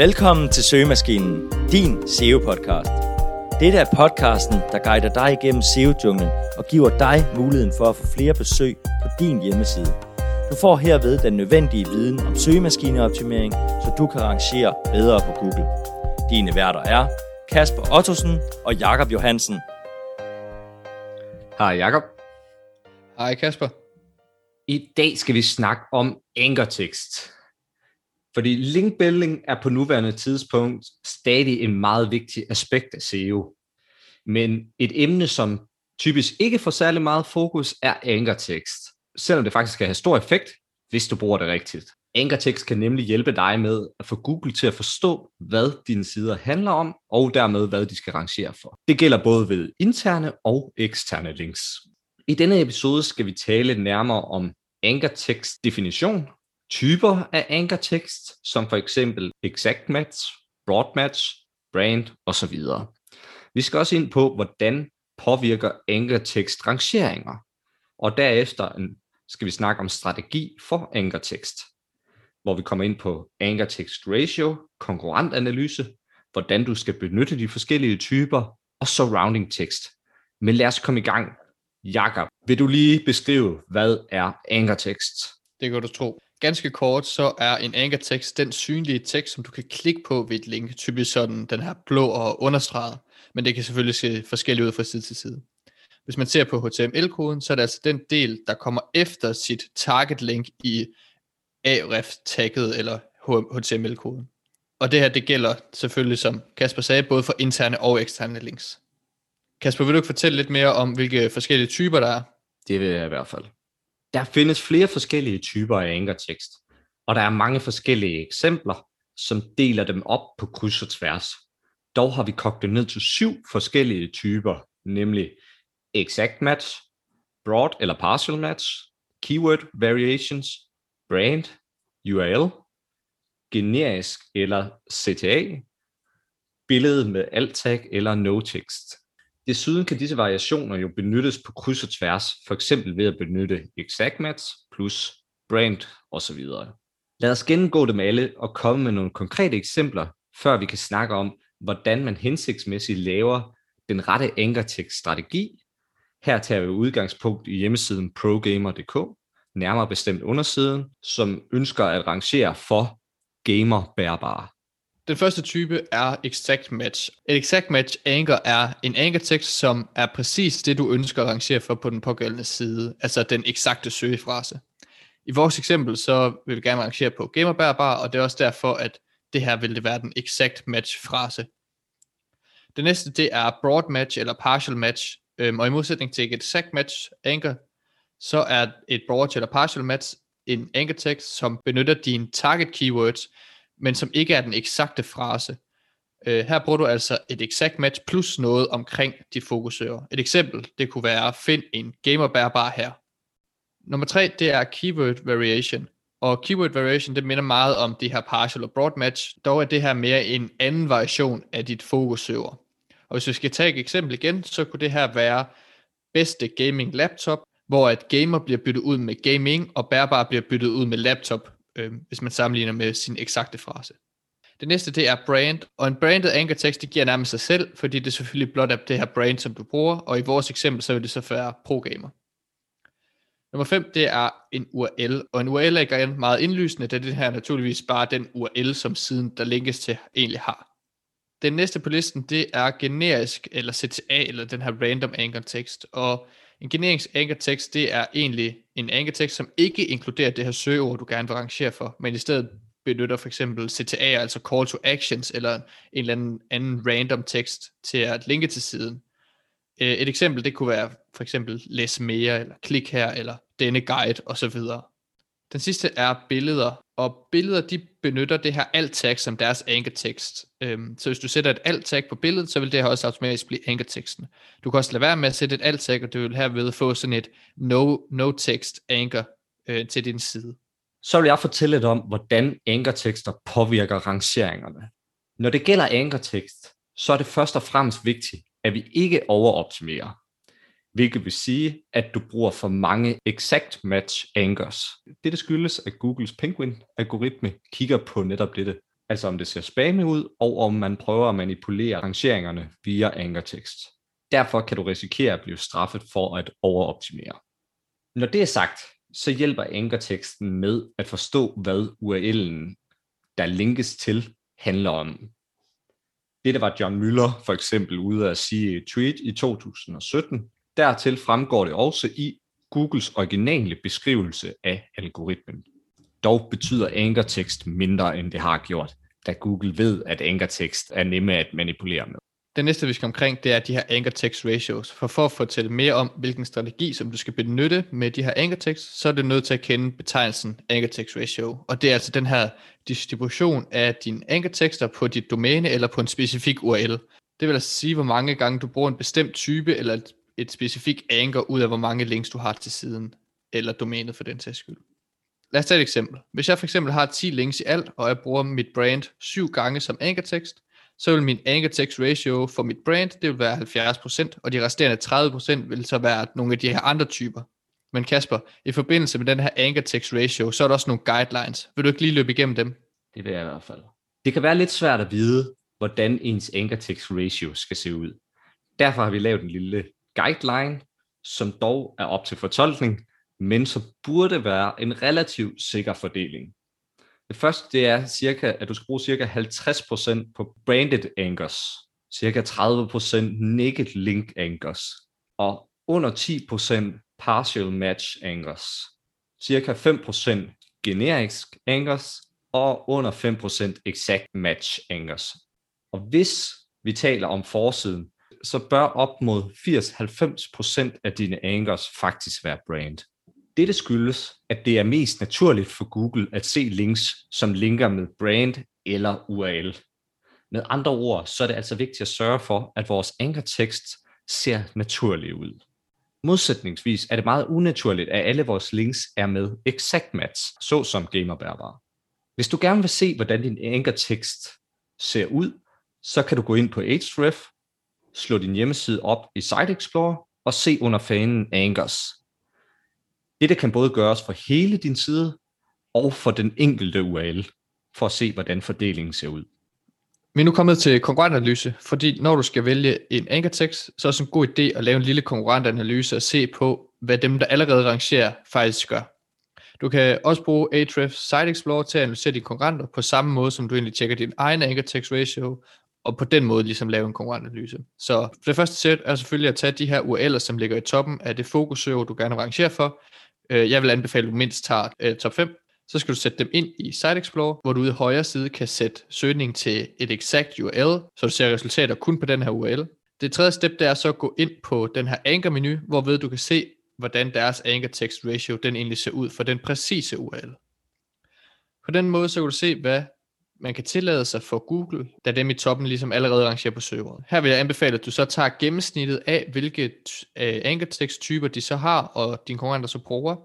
Velkommen til Søgemaskinen, din SEO-podcast. Dette er podcasten, der guider dig igennem SEO-junglen og giver dig muligheden for at få flere besøg på din hjemmeside. Du får herved den nødvendige viden om søgemaskineoptimering, så du kan rangere bedre på Google. Dine værter er Kasper Ottosen og Jakob Johansen. Hej Jakob. Hej Kasper. I dag skal vi snakke om ankertekst. Fordi linkbuilding er på nuværende tidspunkt stadig en meget vigtig aspekt af SEO. Men et emne, som typisk ikke får særlig meget fokus, er ankertekst. Selvom det faktisk kan have stor effekt, hvis du bruger det rigtigt. Ankertekst kan nemlig hjælpe dig med at få Google til at forstå, hvad dine sider handler om, og dermed hvad de skal rangere for. Det gælder både ved interne og eksterne links. I denne episode skal vi tale nærmere om ankertekst definition, typer af ankertekst, som for eksempel exact match, broad match, brand osv. Vi skal også ind på, hvordan påvirker ankertekst rangeringer. Og derefter mm, skal vi snakke om strategi for ankertekst, hvor vi kommer ind på ankertekst ratio, konkurrentanalyse, hvordan du skal benytte de forskellige typer, og surrounding tekst. Men lad os komme i gang. Jakob, vil du lige beskrive, hvad er ankertekst? Det kan du tro. Ganske kort, så er en ankertekst den synlige tekst, som du kan klikke på ved et link, typisk sådan den her blå og understreget, men det kan selvfølgelig se forskelligt ud fra side til side. Hvis man ser på HTML-koden, så er det altså den del, der kommer efter sit target link i aref-tagget eller HTML-koden. Og det her, det gælder selvfølgelig, som Kasper sagde, både for interne og eksterne links. Kasper, vil du ikke fortælle lidt mere om, hvilke forskellige typer der er? Det vil jeg i hvert fald. Der findes flere forskellige typer af ankertekst, og der er mange forskellige eksempler, som deler dem op på kryds og tværs. Dog har vi kogt det ned til syv forskellige typer, nemlig exact match, broad eller partial match, keyword variations, brand, URL, generisk eller CTA, billede med alt tag eller no tekst. Desuden kan disse variationer jo benyttes på kryds og tværs, for eksempel ved at benytte exact match plus brand osv. Lad os gennemgå dem alle og komme med nogle konkrete eksempler, før vi kan snakke om, hvordan man hensigtsmæssigt laver den rette ankertekst-strategi. Her tager vi udgangspunkt i hjemmesiden progamer.dk, nærmere bestemt undersiden, som ønsker at rangere for gamer-bærbare. Den første type er exact match. Et exact match anker er en ankertekst, som er præcis det, du ønsker at rangere for på den pågældende side, altså den eksakte søgefrase. I vores eksempel, så vil vi gerne rangere på gamerbærbar, og det er også derfor, at det her vil det være den exact match frase. Det næste, det er broad match eller partial match, øhm, og i modsætning til et exact match anker, så er et broad eller partial match en ankertekst, som benytter dine target keywords, men som ikke er den eksakte frase. Øh, her bruger du altså et exact match plus noget omkring dit fokusører. Et eksempel, det kunne være, find en gamerbærbar her. Nummer tre, det er keyword variation. Og keyword variation, det minder meget om det her partial og broad match, dog er det her mere en anden variation af dit fokusøver. Og hvis vi skal tage et eksempel igen, så kunne det her være bedste gaming laptop, hvor at gamer bliver byttet ud med gaming, og bærbar bliver byttet ud med laptop, øh, hvis man sammenligner med sin eksakte frase. Det næste, det er brand, og en branded ankertekst, det giver nærmest sig selv, fordi det selvfølgelig blot er det her brand, som du bruger, og i vores eksempel, så vil det så være ProGamer. Nummer 5, det er en URL, og en URL er igen meget indlysende, da det her naturligvis bare den URL, som siden der linkes til egentlig har. Den næste på listen, det er generisk, eller CTA, eller den her random anchor tekst, og en generisk ankertekst, det er egentlig en ankertekst, som ikke inkluderer det her søgeord, du gerne vil rangere for, men i stedet benytter for eksempel CTA, altså call to actions, eller en eller anden, anden random tekst til at linke til siden. Øh, et eksempel, det kunne være for eksempel læs mere, eller klik her, eller denne guide, osv. Den sidste er billeder, og billeder de benytter det her alt tag som deres ankertekst. Øhm, så hvis du sætter et alt tag på billedet, så vil det her også automatisk blive ankerteksten. Du kan også lade være med at sætte et alt tag, og du vil herved få sådan et no, no text anker øh, til din side. Så vil jeg fortælle lidt om, hvordan ankertekster påvirker rangeringerne. Når det gælder ankertekst, så er det først og fremmest vigtigt, at vi ikke overoptimerer hvilket vil sige, at du bruger for mange exact match anchors. Det skyldes, at Googles Penguin-algoritme kigger på netop dette. altså om det ser spammy ud, og om man prøver at manipulere rangeringerne via ankertekst. Derfor kan du risikere at blive straffet for at overoptimere. Når det er sagt, så hjælper ankerteksten med at forstå, hvad URL'en, der linkes til, handler om. Det der var John Müller for eksempel ude at sige i et tweet i 2017. Dertil fremgår det også i Googles originale beskrivelse af algoritmen. Dog betyder ankertekst mindre, end det har gjort, da Google ved, at ankertekst er nemme at manipulere med. Det næste, vi skal omkring, det er de her anchor text ratios. For for at fortælle mere om, hvilken strategi, som du skal benytte med de her anchor text, så er du nødt til at kende betegnelsen anchor text ratio. Og det er altså den her distribution af dine anchor tekster på dit domæne eller på en specifik URL. Det vil altså sige, hvor mange gange du bruger en bestemt type eller et, et specifik anchor ud af, hvor mange links du har til siden, eller domænet for den sags skyld. Lad os tage et eksempel. Hvis jeg for eksempel har 10 links i alt, og jeg bruger mit brand syv gange som ankertekst, så vil min anchor text ratio for mit brand, det vil være 70%, og de resterende 30% vil så være nogle af de her andre typer. Men Kasper, i forbindelse med den her anchor text ratio, så er der også nogle guidelines. Vil du ikke lige løbe igennem dem? Det vil jeg i hvert fald. Det kan være lidt svært at vide, hvordan ens anchor text ratio skal se ud. Derfor har vi lavet en lille guideline, som dog er op til fortolkning, men så burde være en relativt sikker fordeling. Det første det er cirka, at du skal bruge cirka 50% på branded anchors, cirka 30% naked link anchors, og under 10% partial match anchors, cirka 5% generisk anchors, og under 5% exact match anchors. Og hvis vi taler om forsiden, så bør op mod 80-90% af dine anchors faktisk være brand. Dette skyldes, at det er mest naturligt for Google at se links, som linker med brand eller URL. Med andre ord, så er det altså vigtigt at sørge for, at vores ankertekst ser naturlig ud. Modsætningsvis er det meget unaturligt, at alle vores links er med exact match, såsom gamerbærbar. Hvis du gerne vil se, hvordan din ankertekst ser ud, så kan du gå ind på Ahrefs, slå din hjemmeside op i Site Explorer og se under fanen Anchors. Dette kan både gøres for hele din side og for den enkelte URL, for at se, hvordan fordelingen ser ud. Vi er nu kommet til konkurrentanalyse, fordi når du skal vælge en ankertekst, så er det en god idé at lave en lille konkurrentanalyse og se på, hvad dem, der allerede rangerer, faktisk gør. Du kan også bruge Ahrefs Site Explorer til at analysere dine konkurrenter på samme måde, som du egentlig tjekker din egen anchor text ratio, og på den måde ligesom lave en konkurrentanalyse. Så det første sæt er selvfølgelig at tage de her URL'er, som ligger i toppen af det fokussøger, du gerne vil rangere for, øh, jeg vil anbefale, at du mindst tager øh, top 5. Så skal du sætte dem ind i Site Explorer, hvor du ude i højre side kan sætte søgning til et exact URL, så du ser resultater kun på den her URL. Det tredje step, det er så at gå ind på den her anchor-menu, hvorved du kan se, hvordan deres anchor text ratio, den egentlig ser ud for den præcise URL. På den måde, så kan du se, hvad man kan tillade sig for Google, da dem i toppen ligesom allerede rangerer på serveren. Her vil jeg anbefale, at du så tager gennemsnittet af, hvilke øh, anchor text typer de så har, og dine konkurrenter så bruger.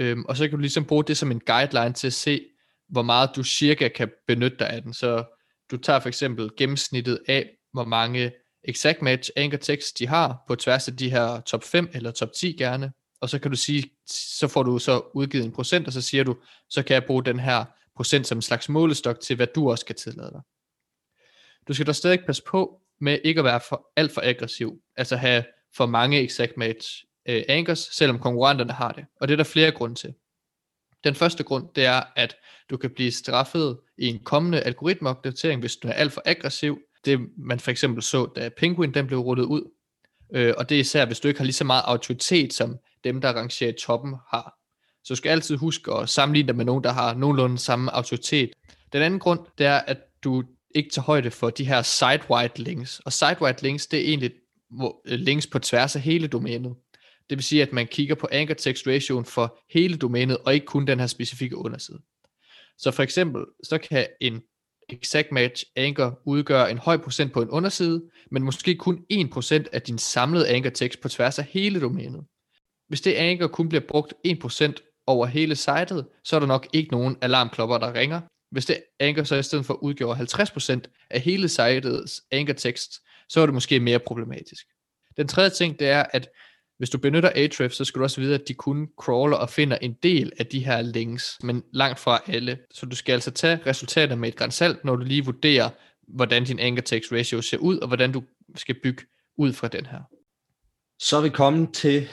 Øhm, og så kan du ligesom bruge det som en guideline til at se, hvor meget du cirka kan benytte dig af den. Så du tager for eksempel gennemsnittet af, hvor mange exact match anchor text de har på tværs af de her top 5 eller top 10 gerne. Og så kan du sige, så får du så udgivet en procent, og så siger du, så kan jeg bruge den her procent som en slags målestok til, hvad du også kan tillade dig. Du skal dog stadig passe på med ikke at være for, alt for aggressiv, altså have for mange exact match øh, anchors, selvom konkurrenterne har det. Og det er der flere grunde til. Den første grund, det er, at du kan blive straffet i en kommende algoritmeopdatering, hvis du er alt for aggressiv. Det man for eksempel så, da Penguin den blev rullet ud. Øh, og det er især, hvis du ikke har lige så meget autoritet, som dem, der rangerer i toppen har. Så du skal altid huske at sammenligne dig med nogen, der har nogenlunde samme autoritet. Den anden grund, det er, at du ikke tager højde for de her site-wide links. Og site-wide links, det er egentlig øh, links på tværs af hele domænet. Det vil sige, at man kigger på anchor text ratioen for hele domænet, og ikke kun den her specifikke underside. Så for eksempel, så kan en exact match anchor udgøre en høj procent på en underside, men måske kun 1% af din samlede anchor tekst på tværs af hele domænet. Hvis det anchor kun bliver brugt 1% over hele sitet, så er der nok ikke nogen alarmklopper, der ringer. Hvis det anchor så i stedet for udgjorde 50% af hele sitets anchor tekst, så er det måske mere problematisk. Den tredje ting, det er, at Hvis du benytter Ahrefs, så skal du også vide, at de kun crawler og finder en del af de her links, men langt fra alle. Så du skal altså tage resultater med et grænsalt, når du lige vurderer, hvordan din anchor text ratio ser ud, og hvordan du skal bygge ud fra den her. Så er vi kommet til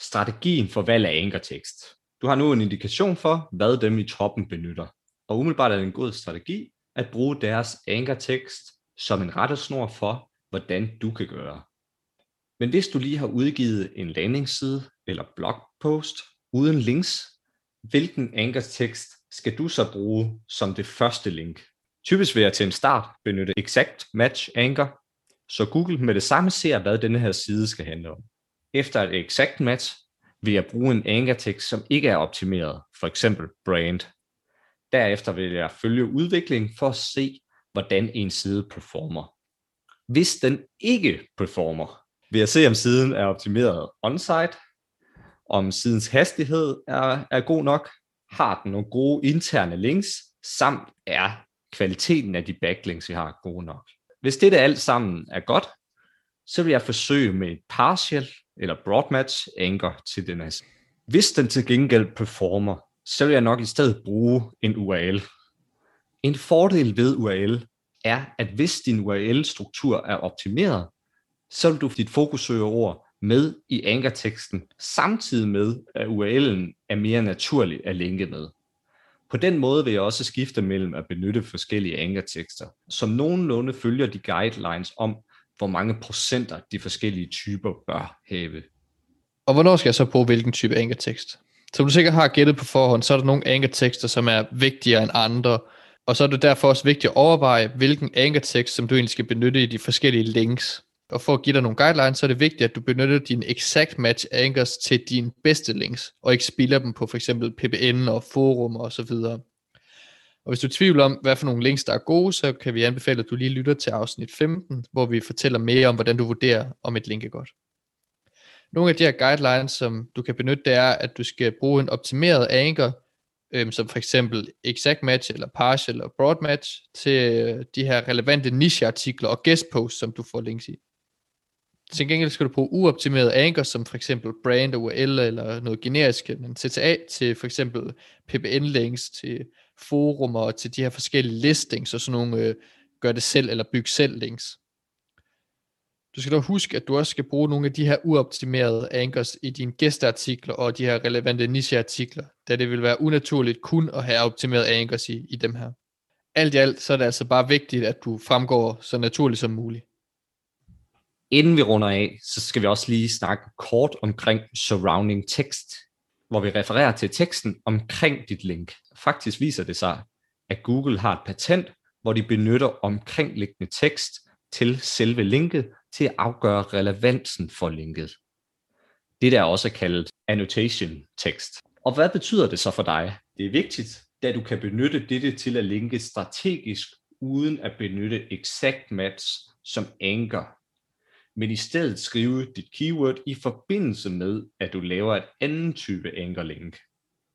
strategien for valg af anchor text. Du har nu en indikation for, hvad dem i toppen benytter. Og umiddelbart er det en god strategi at bruge deres ankertekst som en rettesnor for, hvordan du kan gøre. Men hvis du lige har udgivet en landingsside eller blogpost uden links, hvilken ankertekst skal du så bruge som det første link? Typisk vil jeg til en start benytte Exact Match Anchor, så Google med det samme ser, hvad denne her side skal handle om. Efter et Exact Match vil jeg bruge en anchor tekst, som ikke er optimeret, for eksempel brand. Derefter vil jeg følge udviklingen for at se, hvordan en side performer. Hvis den ikke performer, vil jeg se, om siden er optimeret on-site, om sidens hastighed er, er god nok, har den nogle gode interne links, samt er kvaliteten af de backlinks, vi har, gode nok. Hvis det alt sammen er godt, så vil jeg forsøge med et partial eller broad match anchor til den her. Hvis den til gengæld performer, så vil jeg nok i stedet bruge en URL. En fordel ved URL er, at hvis din URL-struktur er optimeret, så vil du dit fokussøgeord med i ankerteksten, samtidig med, at URL'en er mere naturlig at linke med. På den måde vil jeg også skifte mellem at benytte forskellige ankertekster, som nogenlunde følger de guidelines om, hvor mange procenter de forskellige typer bør have. Og hvornår skal jeg så bruge hvilken type ankertekst? Som du sikkert har gættet på forhånd, så er der nogle ankertekster, som er vigtigere end andre, og så er det derfor også vigtigt at overveje, hvilken ankertekst, som du egentlig skal benytte i de forskellige links. Og for at give dig nogle guidelines, så er det vigtigt, at du benytter dine exact match anchors til dine bedste links, og ikke spilder dem på for eksempel PBN og forum og så videre. Og hvis du tvivler om, hvad for nogle links, der er gode, så kan vi anbefale, at du lige lytter til afsnit 15, hvor vi fortæller mere om, hvordan du vurderer, om et link er godt. Nogle af de her guidelines, som du kan benytte, det er, at du skal bruge en optimeret anchor, øhm, som for eksempel exact match eller partial eller broad match, til øh, de her relevante nicheartikler og guest posts, som du får links i. Til gengæld skal du bruge uoptimerede anker, som for eksempel brand, URL eller noget generisk, men CTA til for eksempel PBN-links, til forumer og til de her forskellige listings og sådan nogle øh, gør det selv eller byg selv links. Du skal dog huske, at du også skal bruge nogle af de her uoptimerede anchors i dine gæsteartikler og de her relevante nicheartikler, da det vil være unaturligt kun at have optimeret anchors i, i dem her. Alt i alt, så er det altså bare vigtigt, at du fremgår så naturligt som muligt. Inden vi runder af, så skal vi også lige snakke kort omkring surrounding text, hvor vi refererer til teksten omkring dit link. Faktisk viser det sig, at Google har et patent, hvor de benytter omkringliggende tekst til selve linket til at afgøre relevansen for linket. Det der er også kaldet annotation tekst. Og hvad betyder det så for dig? Det er vigtigt, da du kan benytte dette til at linke strategisk uden at benytte exact match som anchor men i stedet skrive dit keyword i forbindelse med, at du laver et anden type anchor link.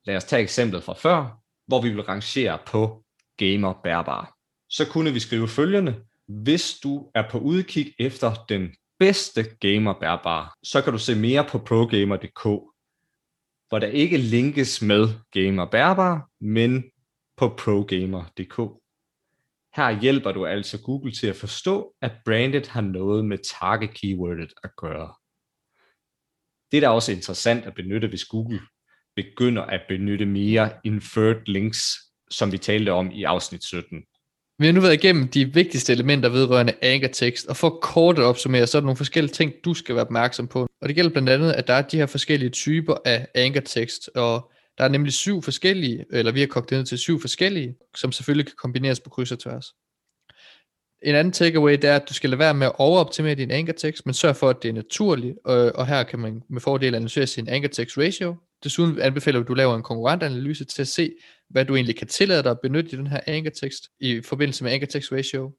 Lad os tage eksemplet fra før, hvor vi vil rangere på gamer bærbar. Så kunne vi skrive følgende. Hvis du er på udkig efter den bedste gamer bærbar, så kan du se mere på progamer.dk, hvor der ikke linkes med gamer bærbar, men på progamer.dk. Her hjælper du altså Google til at forstå, at brandet har noget med target keywordet at gøre. Det er da også interessant at benytte, hvis Google begynder at benytte mere inferred links, som vi talte om i afsnit 17. Vi har nu været igennem de vigtigste elementer vedrørende anchor tekst, og for kort at opsummere, så er der nogle forskellige ting, du skal være opmærksom på. Og det gælder blandt andet, at der er de her forskellige typer af anchor tekst, og der er nemlig syv forskellige, eller vi har kogt det ned til syv forskellige, som selvfølgelig kan kombineres på kryds og tværs. En anden takeaway, det er, at du skal lade være med at overoptimere din anchor text, men sørg for, at det er naturligt, og, og her kan man med fordel analysere sin anchor text ratio. Desuden anbefaler vi, at du laver en konkurrentanalyse til at se, hvad du egentlig kan tillade dig at benytte i den her anchor text i forbindelse med anchor text ratio.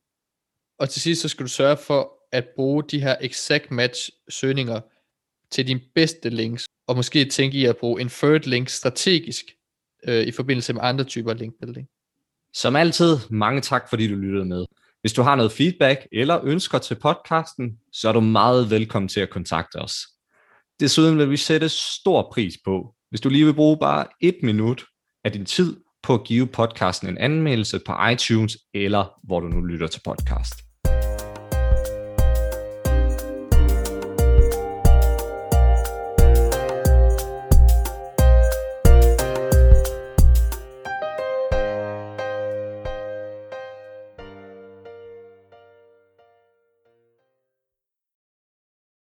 Og til sidst så skal du sørge for at bruge de her exact match søgninger til dine bedste links, og måske tænke i at bruge inferred links strategisk øh, i forbindelse med andre typer link building. Som altid, mange tak fordi du lyttede med. Hvis du har noget feedback eller ønsker til podcasten, så er du meget velkommen til at kontakte os. Desuden vil vi sætte stor pris på, hvis du lige vil bruge bare et minut af din tid på at give podcasten en anmeldelse på iTunes eller hvor du nu lytter til podcast.